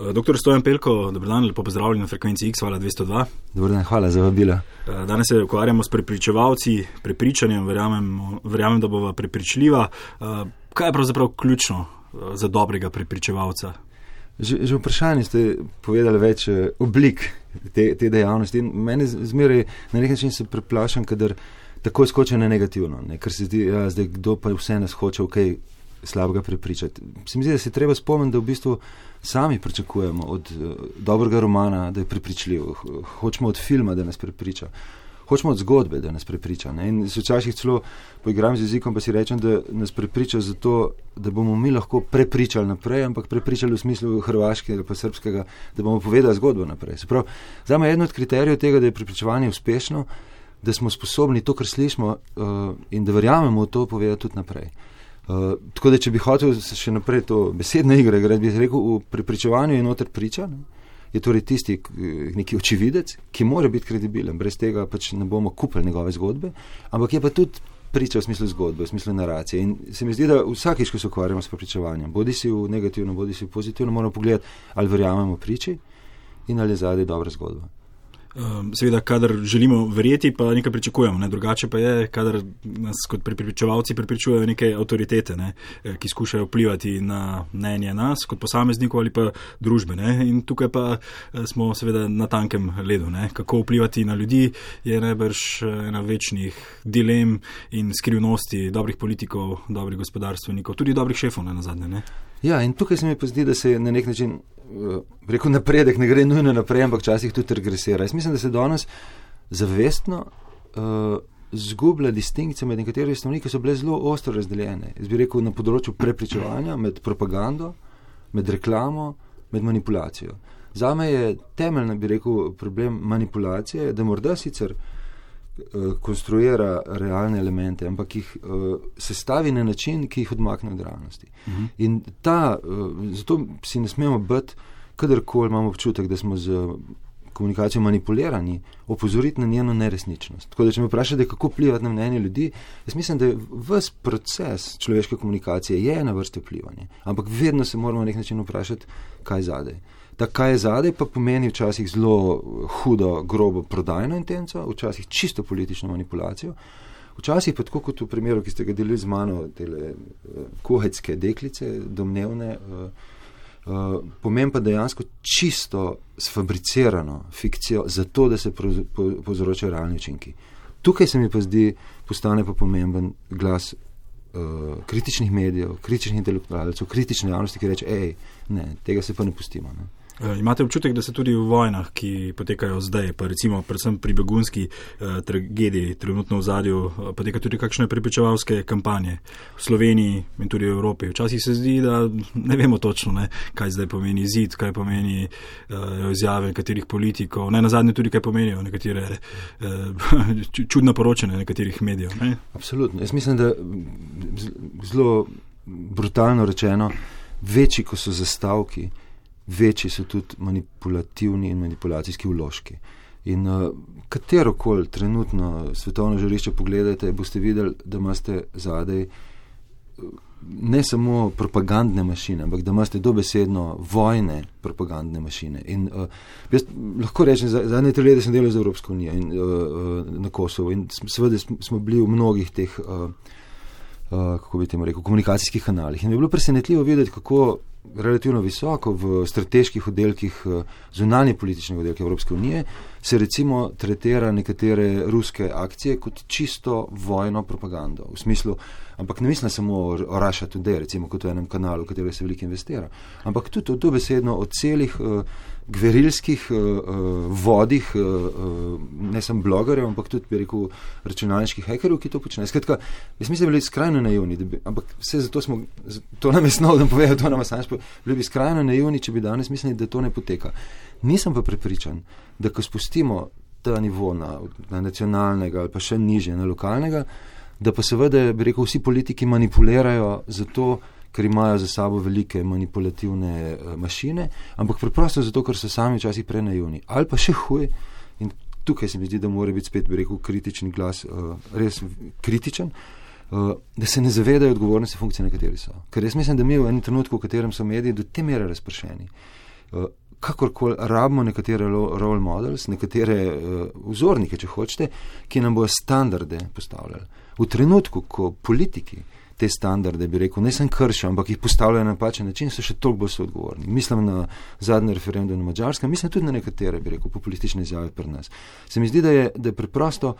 Eh, doktor Stojan Pelko, dobro dan, lepo pozdravljen na frekvenci X, hvala 202. Dobro dan, hvala za vabilo. Eh, danes se ukvarjamo s prepričevalci, prepričanjem, verjamem, verjamem da bova prepričljiva. Eh, kaj je pravzaprav ključno za dobrega prepričevalca? Že, že vprašanje ste povedali več oblik te, te dejavnosti in meni zmeraj na nek način se preplašam, kadar tako skoči na negativno, ne? ker se zdi, ja, kdo pa vse nas hoče, ok, slabega prepričati. Se mi zdi, da se treba spomniti, da v bistvu sami pričakujemo od uh, dobrega romana, da je prepričljiv, hočemo od filma, da nas prepriča. Hočemo od zgodbe, da nas prepriča. Ne? In se včasih celo poigram z jezikom, pa si rečem, da nas prepriča zato, da bomo mi lahko prepričali naprej, ampak prepričali v smislu hrvaškega ali srpskega, da bomo povedali zgodbo naprej. Za me je eno od kriterijev tega, da je prepričevanje uspešno, da smo sposobni to, kar slišimo uh, in da verjamemo v to, povedati tudi naprej. Uh, Uh, tako da, če bi hotel še naprej to besedno igro, bi rekel, v prepričevanju je noter priča, ne? je torej tisti neki očividec, ki mora biti kredibilen, brez tega pač ne bomo kupili njegove zgodbe, ampak je pa tudi priča v smislu zgodbe, v smislu naracije. In se mi zdi, da vsakič, ko se ukvarjamo s prepričevanjem, bodi si v negativno, bodi si v pozitivno, moramo pogledati, ali verjamemo priči in ali je zadaj dobra zgodba. Ehm, seveda, kadar želimo verjeti, pa nekaj pričakujemo. Ne? Drugače pa je, kadar nas kot pripričevalci pripričujejo neke avtoritete, ne? Eh, ki skušajo vplivati na mnenje nas kot posameznikov ali pa družbe. Ne? In tukaj pa eh, smo seveda na tankem ledu. Ne? Kako vplivati na ljudi je najbrž eh, ena večnih dilem in skrivnosti dobrih politikov, dobrih gospodarstvenikov, tudi dobrih šefov na zadnje. Ne? Ja, in tukaj se mi pa zdi, da se na nek način rekel napredek, ne gre nujno naprej, ampak včasih tudi regresira. Jaz mislim, da se danes zavestno uh, zgublja distinkcija med nekaterimi stvarmi, ki so bile zelo ostro razdeljene. Jaz bi rekel na področju prepričevanja, med propagando, med reklamo, med manipulacijo. Za me je temeljni, bi rekel, problem manipulacije, da morda sicer. Eh, konstruira realne elemente, ampak jih uh, sestavi na način, ki jih odmakne od realnosti. Uh mhm. -huh. In ta, uh, zato si ne smemo biti, kadarkoli imamo občutek, da smo z komunikacijo manipulirani, opozoriti na njeno neresničnost. Tako da, če me vprašate, kako vplivati na mnenje ljudi, jaz mislim, da je vse proces človeške komunikacije je na vrste vplivanja, ampak vedno se moramo na nek način vprašati, kaj zadaj. Da, kaj je zadaj, pa pomeni včasih zelo hudo, grobo prodajno intenco, včasih čisto politično manipulacijo, včasih pa tako kot v primeru, ki ste ga delili z mano, te uh, kohecke deklice, domnevne. Uh, Uh, pomeni pa dejansko čisto sfabricirano fikcijo, zato da se povzročajo realni učinki. Tukaj se mi pa zdi, postane pa pomemben glas uh, kritičnih medijev, kritičnih intelektualcev, kritične javnosti, ki reče: hej, tega se pa ne pustimo. Ne. Eh, imate občutek, da se tudi v vojnah, ki potekajo zdaj, pa recimo predvsem pri begunski eh, tragediji, trenutno v zadju, eh, potekajo tudi kakšne prepričevalske kampanje v Sloveniji in tudi v Evropi. Včasih se zdi, da ne vemo točno, ne, kaj zdaj pomeni zid, kaj pomeni eh, izjave nekaterih politikov, ne na zadnje tudi, kaj pomenijo nekatere eh, čudna poročanja nekaterih medijev. Ne. Absolutno. Jaz mislim, da zelo brutalno rečeno, večji, ko so zastavki, večji so tudi manipulativni in manipulacijski vložki. In uh, katero koli trenutno svetovno žarišče pogledate, boste videli, da imate zadaj ne samo propagandne mašine, ampak da imate dobesedno vojne propagandne mašine. In uh, jaz lahko rečem, zadnje tri leta sem delal za Evropsko unijo in uh, na Kosovo in seveda smo bili v mnogih teh. Uh, kako bi temu rekel, komunikacijskih kanalih. In je bilo presenetljivo videti, kako relativno visoko v strateških oddelkih eh, zunanje politične oddelke Evropske unije, se recimo tretira nekatere ruske akcije kot čisto vojno propagando. V smislu, ampak ne mislim samo o Russia Today, recimo kot v enem kanalu, v katerem se veliko investira, ampak tudi to besedno o celih uh, gverilskih uh, vodih, uh, ne samo blogerjev, ampak tudi, bi rekel, računalniških hekerjev, ki to počnejo. Skratka, jaz mislim, da bili skrajno naivni, bi, ampak vse zato smo, to nam je snov, da povedo, to nam je sanjsko, bili bi skrajno naivni, če bi danes mislili, da to ne poteka. Nisem pa prepričan, da ko spustimo ta nivo na, na nacionalnega ali pa še niže, na lokalnega, da pa seveda, bi rekel, vsi politiki manipulirajo zato, ker imajo za sabo velike manipulativne uh, mašine, ampak preprosto zato, ker so sami včasih prenaivni. Ali pa še huje, in tukaj se mi zdi, da mora biti spet, bi rekel, kritični glas, uh, res kritičen, uh, da se ne zavedajo odgovornosti funkcije, na kateri so. Ker jaz mislim, da mi v enem trenutku, v katerem so mediji do te mere razpršeni, uh, kakorkoli rabimo nekatere role models, nekatere uh, vzornike, če hočete, ki nam bodo standarde postavljali. V trenutku, ko politiki te standarde, bi rekel, ne sem kršil, ampak jih postavljajo na napačen način, so še toliko bolj soodgovorni. Mislim na zadnji referendum na Mačarskem, mislim tudi na nekatere, bi rekel, populistične izjave pri nas. Se mi zdi, da je, da je preprosto.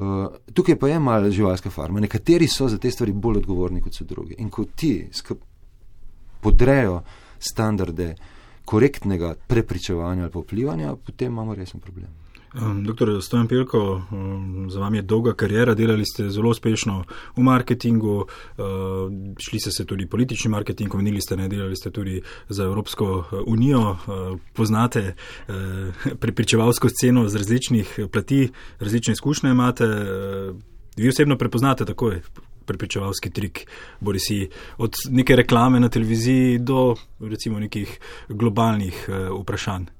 Uh, tukaj pa je malo živalska farma. Nekateri so za te stvari bolj odgovorni kot so drugi. In ko ti podrejo standarde korektnega prepričevanja ali vplivanja, potem imamo resen problem. Doktor Stojan Pelko, za vami je dolga karijera, delali ste zelo uspešno v marketingu, uh, šli ste se tudi politični marketing, omenili ste, ne delali ste tudi za Evropsko uh, unijo, uh, poznate prepričevalsko sceno z različnih plati, različne izkušnje imate. Vi osebno prepoznate takoj prepričevalski trik, bori si od neke reklame na televiziji do recimo nekih globalnih vprašanj.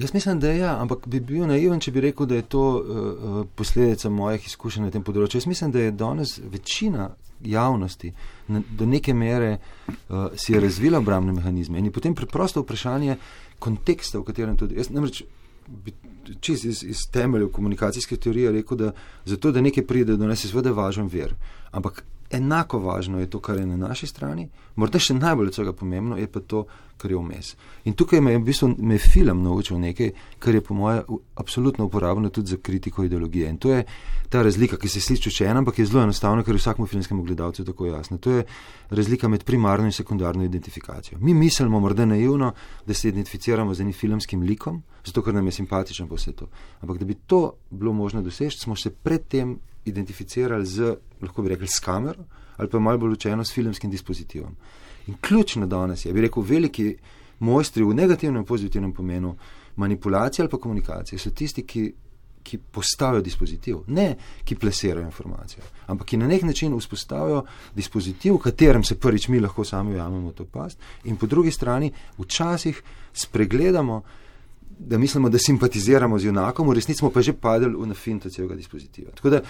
Jaz mislim, da je, ja, ampak bi bil naiven, če bi rekel, da je to uh, posledica mojih izkušenj na tem področju. Jaz mislim, da je danes večina javnosti na, do neke mere uh, si je razvila obramne mehanizme in je potem preprosto vprašanje konteksta, v katerem tudi. Jaz namreč bi čist iz, iz temeljev komunikacijske teorije rekel, da zato, da nekaj pride do nas, je seveda važen ver. Ampak enako važno je to, kar je na naši strani, morda še najbolj od vsega pomembno je pa to, kar je vmes. In tukaj me je v bistvu me film naučil nekaj, kar je po moje absolutno uporabno tudi za kritiko ideologije. In to je ta razlika, ki se sliši če ena, ampak je zelo enostavna, ker je vsakmu filmskemu gledalcu tako jasno. To je razlika med primarno in sekundarno identifikacijo. Mi mislimo morda naivno, da se identificiramo z enim filmskim likom, zato ker nam je simpatičen po vse to. Ampak da bi to bilo možno doseči, smo se predtem identificirali z, lahko bi rekli, s kamero ali pa malo bolj učeno s filmskim dispozitivom. In ključno danes je, bi rekel, veliki mojstri v negativnem in pozitivnem pomenu manipulacije ali pa komunikacije so tisti, ki, ki postavijo dispozitiv, ne ki plesirajo informacijo, ampak ki na nek način vzpostavijo dispozitiv, v katerem se prvič mi lahko sami ujamemo to past, in po drugi strani včasih spregledamo, da mislimo, da simpatiziramo z junakom, v resnici smo pa že padli v nafinto celega dispozitiva. Tako da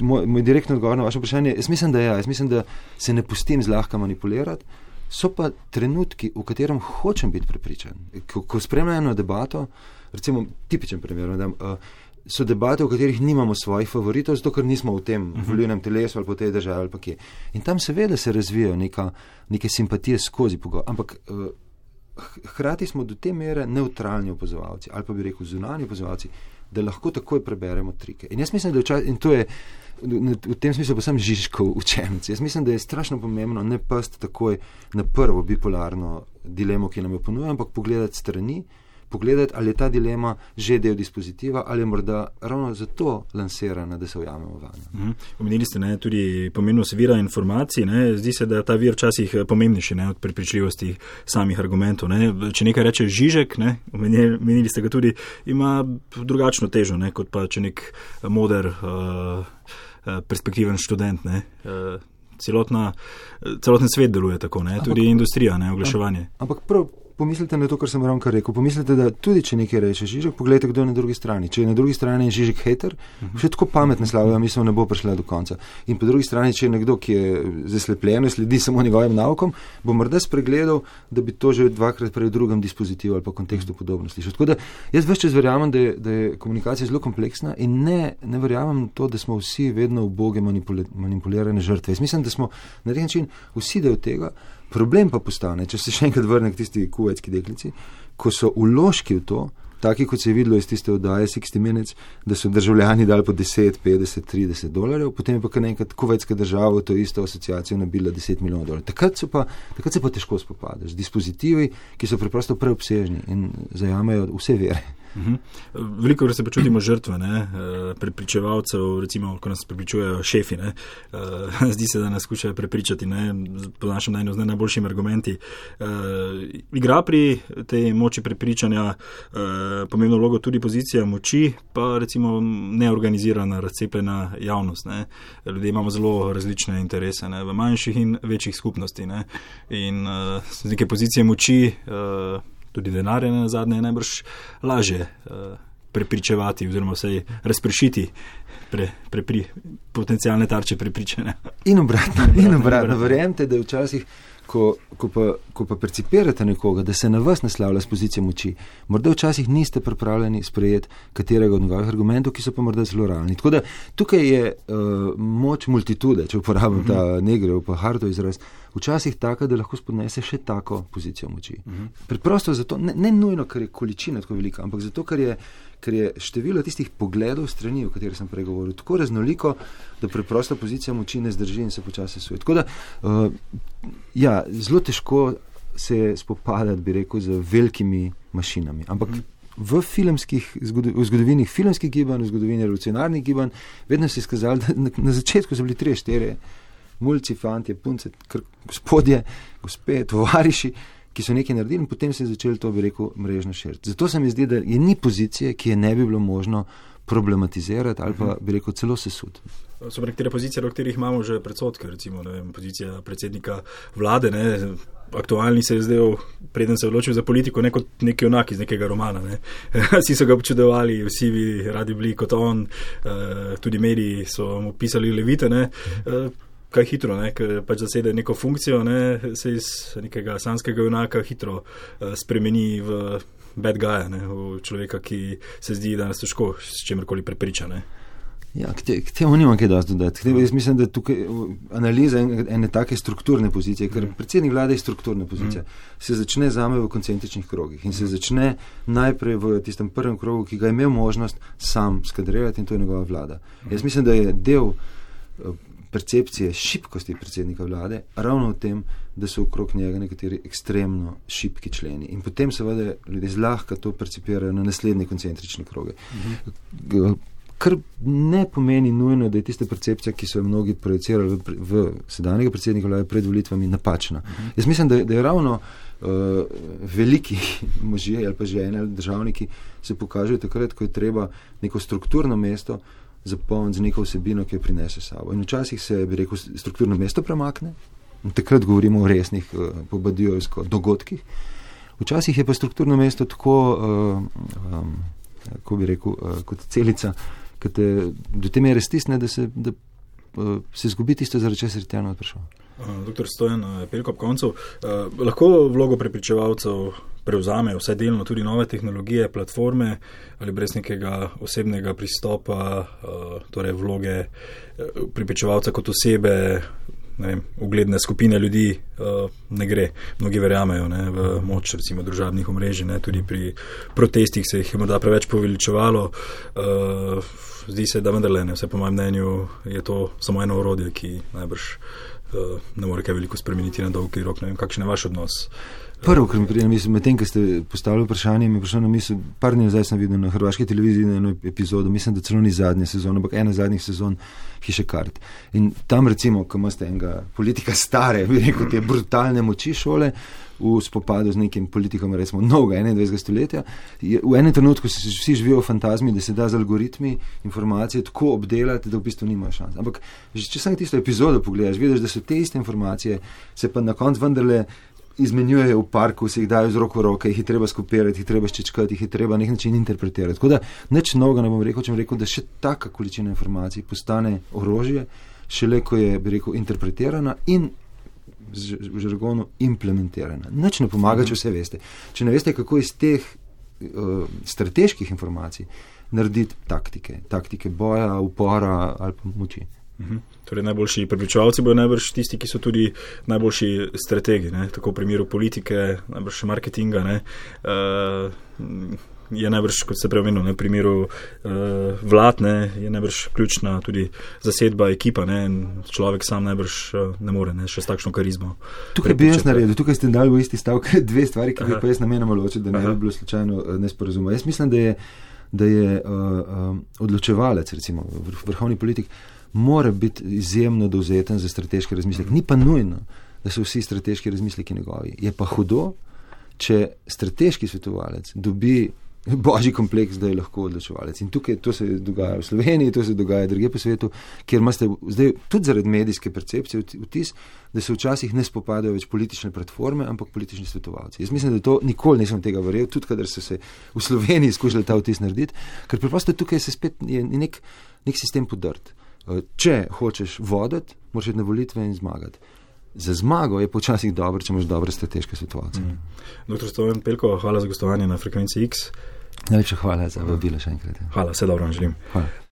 moj, moj direktni odgovor na vaše vprašanje, jaz mislim, da ja, jaz mislim, da se ne pustim zlahka manipulirati. So pa trenutki, v katerem hočem biti prepričan. Ko, ko spremljam eno debato, recimo tipičen primer, da uh, so debate, v katerih nimamo svojih favoritov, zato ker nismo v tem uh mhm. -huh. volilnem telesu ali po tej državi ali pa kje. In tam seveda se razvijajo neka, neke simpatije skozi pogovor. Ampak uh, hkrati smo do te mere neutralni opazovalci ali pa bi rekel zunani opazovalci, da lahko takoj preberemo trike. In jaz mislim, da včas, in je v tem smislu pa sem Žižkov učenec. Jaz mislim, da je strašno pomembno ne pasti takoj na prvo bipolarno dilemo, ki nam jo ponuja, ampak pogledati strani, pogledati, ali je ta dilema že del dispozitiva ali je morda ravno zato lansirana, da se ujamemo vanjo. Mhm. Omenili ste ne, tudi pomenost vira informacij. Ne. Zdi se, da je ta vir včasih eh, pomembnejši ne, od prepričljivosti samih argumentov. Ne. Če nekaj reče Žižek, ne, omenili ste ga tudi, ima drugačno težo, ne, kot pa če nek moder. Uh, perspektiven študent. Ne, celotna, celoten svet deluje tako, ne, tudi ampak, industrija, ne, oglaševanje. Ampak prav, pomislite na to, kar sem ravno rekel. Pomislite, da tudi če nekaj reče Žižek, pogledajte, kdo je na drugi strani. Če je na drugi strani Žižek hater, uh -huh. še tako pametne slave, mislim, ne bo prišla do konca. In po drugi strani, če je nekdo, ki je zaslepljen, sledi samo njegovim naukom, bo morda spregledal, da bi to že dvakrat prej v drugem dispozitivu ali pa kontekstu podobno slišal. Tako da jaz več čez verjamem, da je, da je komunikacija zelo kompleksna in ne, ne verjamem to, da smo vsi vedno uboge manipulirane žrtve. Jaz mislim, da smo na nek način vsi del tega. Problem pa postane, če se še enkrat vrnem k tisti kuvajski deklici, ko so uložki v to, taki kot se je videlo iz tiste oddaje 60 Minutes, da so državljani dali po 10, 50, 30 dolarjev, potem je pa kar enkrat kuvajska država to isto asociacijo nabila 10 milijonov dolarjev. Takrat, pa, takrat se pa težko spopadaš z dispozitivi, ki so preprosto preobsežni in zajamejo vse vere. Mhm. Veliko krat se počutimo žrtve, ne? Eh, prepričevalcev, recimo, ko nas prepričujejo šefi. Ne? Eh, zdi se, da nas skušajo prepričati, ne? po našem mnenju, z najboljšimi argumenti. Uh, igra pri tej moči prepričanja pomembno vlogo tudi pozicija moči, pa recimo neorganizirana, razcepljena javnost. Ne? Ljudje imamo zelo različne interese ne? v manjših in večjih skupnosti. Ne? In uh, z neke pozicije moči. Uh, tudi denarja na zadnje je najbrž lažje uh, prepričevati oziroma vsej razpršiti pre, pre, pri, potencijalne tarče prepričane. In obratno, in obratno. Verjemite, da je včasih ko, ko, pa, ko pa percipirate nekoga, da se na vas naslavlja z pozicije moči, morda včasih niste pripravljeni sprejeti katerega od njegovih argumentov, ki so pa morda zelo realni. Tako da tukaj je uh, moč multitude, če uporabim ta mhm. negrev, pa hardo izraz, včasih taka, da lahko spodnese še tako pozicijo moči. Mhm. Preprosto zato, ne, ne nujno, ker je količina tako velika, ampak zato, ker je ker je število tistih pogledov strani, o katerih sem prej govoril, tako raznoliko, da preprosta pozicija moči ne zdrži in se počasi suje. Tako da, uh, ja, zelo težko se spopadati, bi rekel, z velikimi mašinami. Ampak v, v zgodovini filmskih gibanj, v zgodovini revolucionarnih gibanj, vedno se je skazalo, da na, na začetku so bili tri, štiri, mulci, fanti, punce, gospodje, gospe, tovariši ki so nekaj naredili, in potem se je začelo to, bi rekel, mrežno širiti. Zato se mi zdi, da je ni pozicije, ki je ne bi bilo možno problematizirati ali pa bi rekel celo sesud. So nekatere pozicije, o katerih imamo že predsotke, recimo vem, pozicija predsednika vlade. Ne, aktualni se je zdaj, preden se je odločil za politiko, ne kot neki onak iz nekega romana. Ne. Vsi so ga občudovali, vsi bi radi bili kot on, uh, tudi mediji so mu pisali levite. Uh, kaj hitro, ne, ker pač zasede neko funkcijo, ne, se iz nekega sanskega junaka hitro uh, spremeni v bad guy, ne, v človeka, ki se zdi, da nas težko s čemkoli prepričane. Ja, k, te, k temu nimam kaj dosti dodati. Tebe, jaz mislim, da tukaj analiza ene, ene take strukturne pozicije, ker mm. predsednik vlade je strukturna pozicija, mm. se začne zame v koncentričnih krogih in se začne najprej v tistem prvem krogu, ki ga je imel možnost sam skadrirati in to je njegova vlada. Jaz mislim, da je del uh, percepcije šibkosti predsednika vlade, ravno v tem, da so okrog njega nekateri ekstremno šibki členi. In potem seveda ljudje zlahka to percipirajo na naslednje koncentrične kroge. Kar ne pomeni nujno, da je tista percepcija, ki so jo mnogi projicirali v, v sedanjega predsednika vlade pred volitvami, napačna. Uh -huh. Jaz mislim, da, da je ravno uh, veliki možje ali pa žene ali državniki se pokažejo takrat, ko je treba neko strukturno mesto zapolniti z neko vsebino, ki jo prinese sabo. In včasih se, bi rekel, strukturno mesto premakne, takrat govorimo o resnih, uh, eh, pobadijovskih dogodkih. Včasih je pa strukturno mesto tako, uh, um, kako bi rekel, uh, kot celica, ki te do te mere stisne, da se, da, uh, se zgubi tisto, zaradi česar je tjeno odpršal. Doktor Stojan, peliko ob koncu, uh, lahko vlogo prepričevalcev prevzamejo vse delno tudi nove tehnologije, platforme ali brez nekega osebnega pristopa, uh, torej vloge uh, pripričevalca kot osebe, vem, ugledne skupine ljudi, uh, ne gre. Mnogi verjamejo ne, v moč recimo družabnih omrežij, ne, tudi pri protestih se jih je morda preveč poveličevalo. Uh, zdi se, da vendarle, ne, vse po mojem mnenju, je to samo eno orodje, ki najbrž. Ne more kaj veliko spremeniti na dolgi rok. Ne vem, kakšen je vaš odnos Prvo, kar mi pride na misel, medtem ko ste postavili vprašanje, mi je prišlo na misel, par dni nazaj sem videl na hrvaški televiziji eno epizodo, mislim, da celo ni zadnja sezona, ampak ena zadnjih sezon hiše kart. In tam recimo, ko imate enega politika stare, bi rekel, te brutalne moči šole v spopadu z nekim politikom, recimo novega 21. stoletja, je, v enem trenutku se vsi živijo v fantazmi, da se da z algoritmi informacije tako obdelati, da v bistvu nimajo šans. Ampak če samo tisto epizodo pogledaš, vidiš, da so te iste informacije, se pa na koncu vendarle izmenjujejo v parku, se jih dajo z roko v roke, jih je treba skopirati, jih je treba ščečkati, jih je treba na nek način interpretirati. Tako da nič novega ne bom rekel, če bom rekel, da še taka količina informacij postane orožje, šele ko je, bi rekel, interpretirana in v žargonu implementirana. Nič ne pomaga, če vse veste. Če ne veste, kako iz teh uh, strateških informacij narediti taktike, taktike boja, upora ali pa moči. Mhm. Torej, najboljši prepričevalci bodo najbrž tisti, ki so tudi najboljši strategi, ne? tako v primeru politike, najbrž marketinga. Uh, je najbrž, kot se preomenil, v primeru uh, vlad, ne? je najbrž ključna tudi zasedba ekipa ne? človek sam najbrž uh, ne more, ne? še s takšno karizmo. Tukaj bi jaz naredil, tukaj ste dali v isti stavek dve stvari, ki bi pa jaz namenoma ločil, da ne bi bilo slučajno nesporazuma. Jaz mislim, da je, da je uh, uh, odločevalec, recimo vrhovni politik, mora biti izjemno dovzeten za strateški razmislek. Ni pa nujno, da so vsi strateški razmisleki njegovi. Je pa hudo, če strateški svetovalec dobi božji kompleks, da je lahko odločevalec. In tukaj to se dogaja v Sloveniji, to se dogaja druge po svetu, kjer imate zdaj tudi zaradi medijske percepcije vtis, da se včasih ne spopadajo več politične platforme, ampak politični svetovalci. Jaz mislim, da to nikoli nisem tega verjel, tudi kadar so se v Sloveniji skušali ta vtis narediti, ker preprosto tukaj se spet je nek, nek sistem podrt. Eh, če hočeš voditi, moraš iti na volitve in zmagati. za zmago je počasih dobro, če imaš dobre strateške svetovalce. Mm. Doktor Stojan Pelko, hvala za gostovanje na frekvenci X. Najlepša hvala za vabilo še enkrat. Hvala, vse dobro vam želim. Hvala.